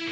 Hei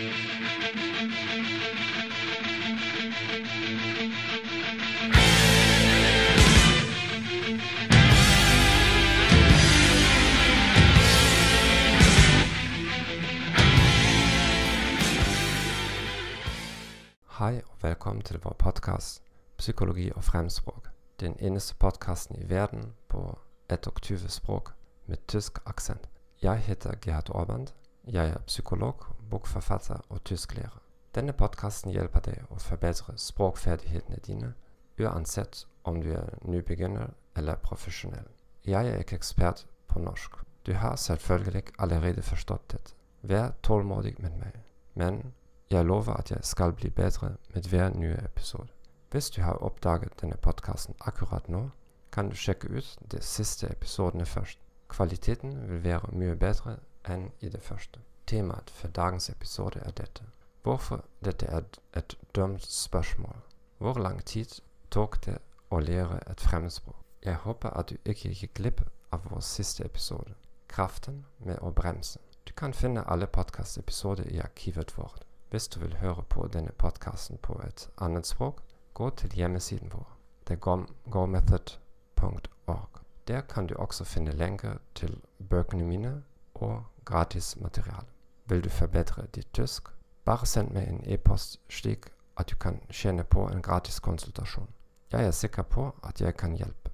og velkommen til vår podkast 'Psykologi og fremspråk'. Den eneste podkasten i verden på 21 språk med tysk aksent. Jeg heter Gerhard Aaband. Jeg er psykolog, bokforfatter og tysklærer. Denne podkasten hjelper deg å forbedre språkferdighetene dine, uansett om du er nybegynner eller profesjonell. Jeg er ikke ekspert på norsk. Du har selvfølgelig allerede forstått dette. Vær tålmodig med meg. Men jeg lover at jeg skal bli bedre med hver nye episode. Hvis du har oppdaget denne podkasten akkurat nå, kan du sjekke ut de siste episodene først. Kvaliteten vil være mye bedre enn i det første. Temaet for dagens episode er dette. Hvorfor dette er et dumt spørsmål. Hvor lang tid tok det å lære et fremmedspråk? Jeg håper at du ikke gikk glipp av vår siste episode, Kraften med å bremse. Du kan finne alle podkastepisoder i arkivet vårt. Hvis du vil høre på denne podkasten på et annet språk, gå til hjemmesiden vår, thegomethod.org. Der kan du også finne lenker til bøkene mine og gratis materiale. Vil du forbedre ditt tysk? Bare send meg en e-post slik at du kan tjene på en gratis konsultasjon. Jeg er sikker på at jeg kan hjelpe.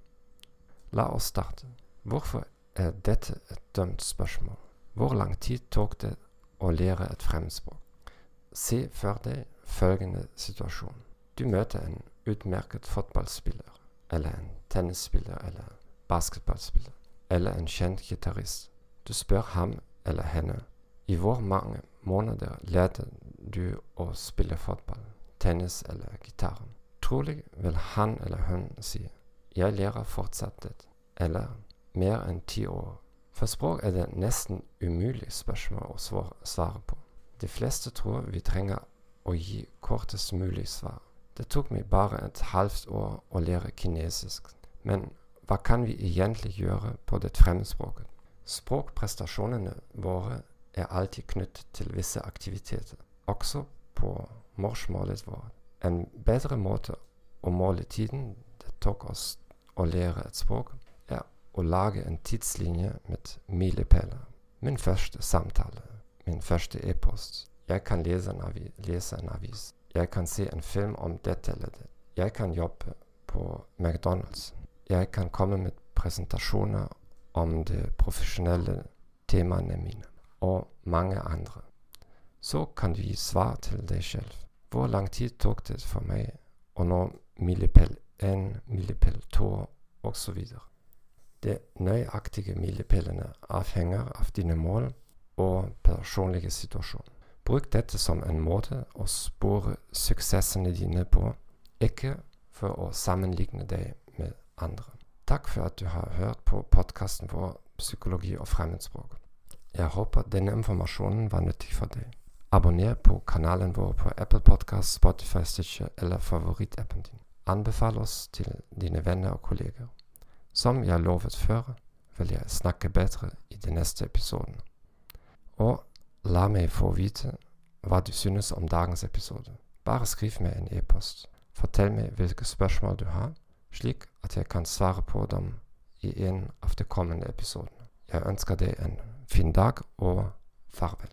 La oss starte. Hvorfor er dette et dømt spørsmål? Hvor lang tid tok det å lære et fremmedspråk? Se for deg følgende situasjon. Du møter en utmerket fotballspiller, eller en tennisspiller, eller basketballspiller, eller en kjent gitarist. Du spør ham eller henne i hvor mange måneder lærte du å spille fotball, tennis eller gitaren. Trolig vil han eller hun si jeg lærer fortsatt det, eller mer enn ti år. For språk er det nesten umulig spørsmål å svare på. De fleste tror vi trenger å gi kortest mulig svar. Det tok meg bare et halvt år å lære kinesisk, men hva kan vi egentlig gjøre på det fremmedspråket? Språkprestasjonene våre er alltid knyttet til visse aktiviteter, også på morsmålet vårt. En bedre måte å måle tiden det tok oss å lære et språk, er å lage en tidslinje med milepæler. Min første samtale, min første e-post. Jeg kan lese en, avis, lese en avis. Jeg kan se en film om dette eller det. Jeg kan jobbe på McDonald's. Jeg kan komme med presentasjoner om de profesjonelle temaene mine, og mange andre. Så kan du gi svar til deg selv. Hvor lang tid tok det for meg å nå milepæl 1, milepæl 2 osv.? De nøyaktige milepælene avhenger av dine mål og personlige situasjon. Bruk dette som en måte å spore suksessene dine på, ikke for å sammenligne deg med andre. Takk for at du har hørt på podkasten vår Psykologi og fremmedspråk. Jeg håper denne informasjonen var nyttig for deg. Abonner på kanalen vår på Apple Podcast, Spotify, Stitcher eller favorittappen din. Anbefal oss til dine venner og kolleger. Som jeg lovet før, vil jeg snakke bedre i de neste episodene. Og la meg få vite hva du synes om dagens episode. Bare skriv meg en e-post. Fortell meg hvilke spørsmål du har, slik at jeg kan svare på dem i en av de kommende episodene. Jeg ønsker deg en fin dag og farvel.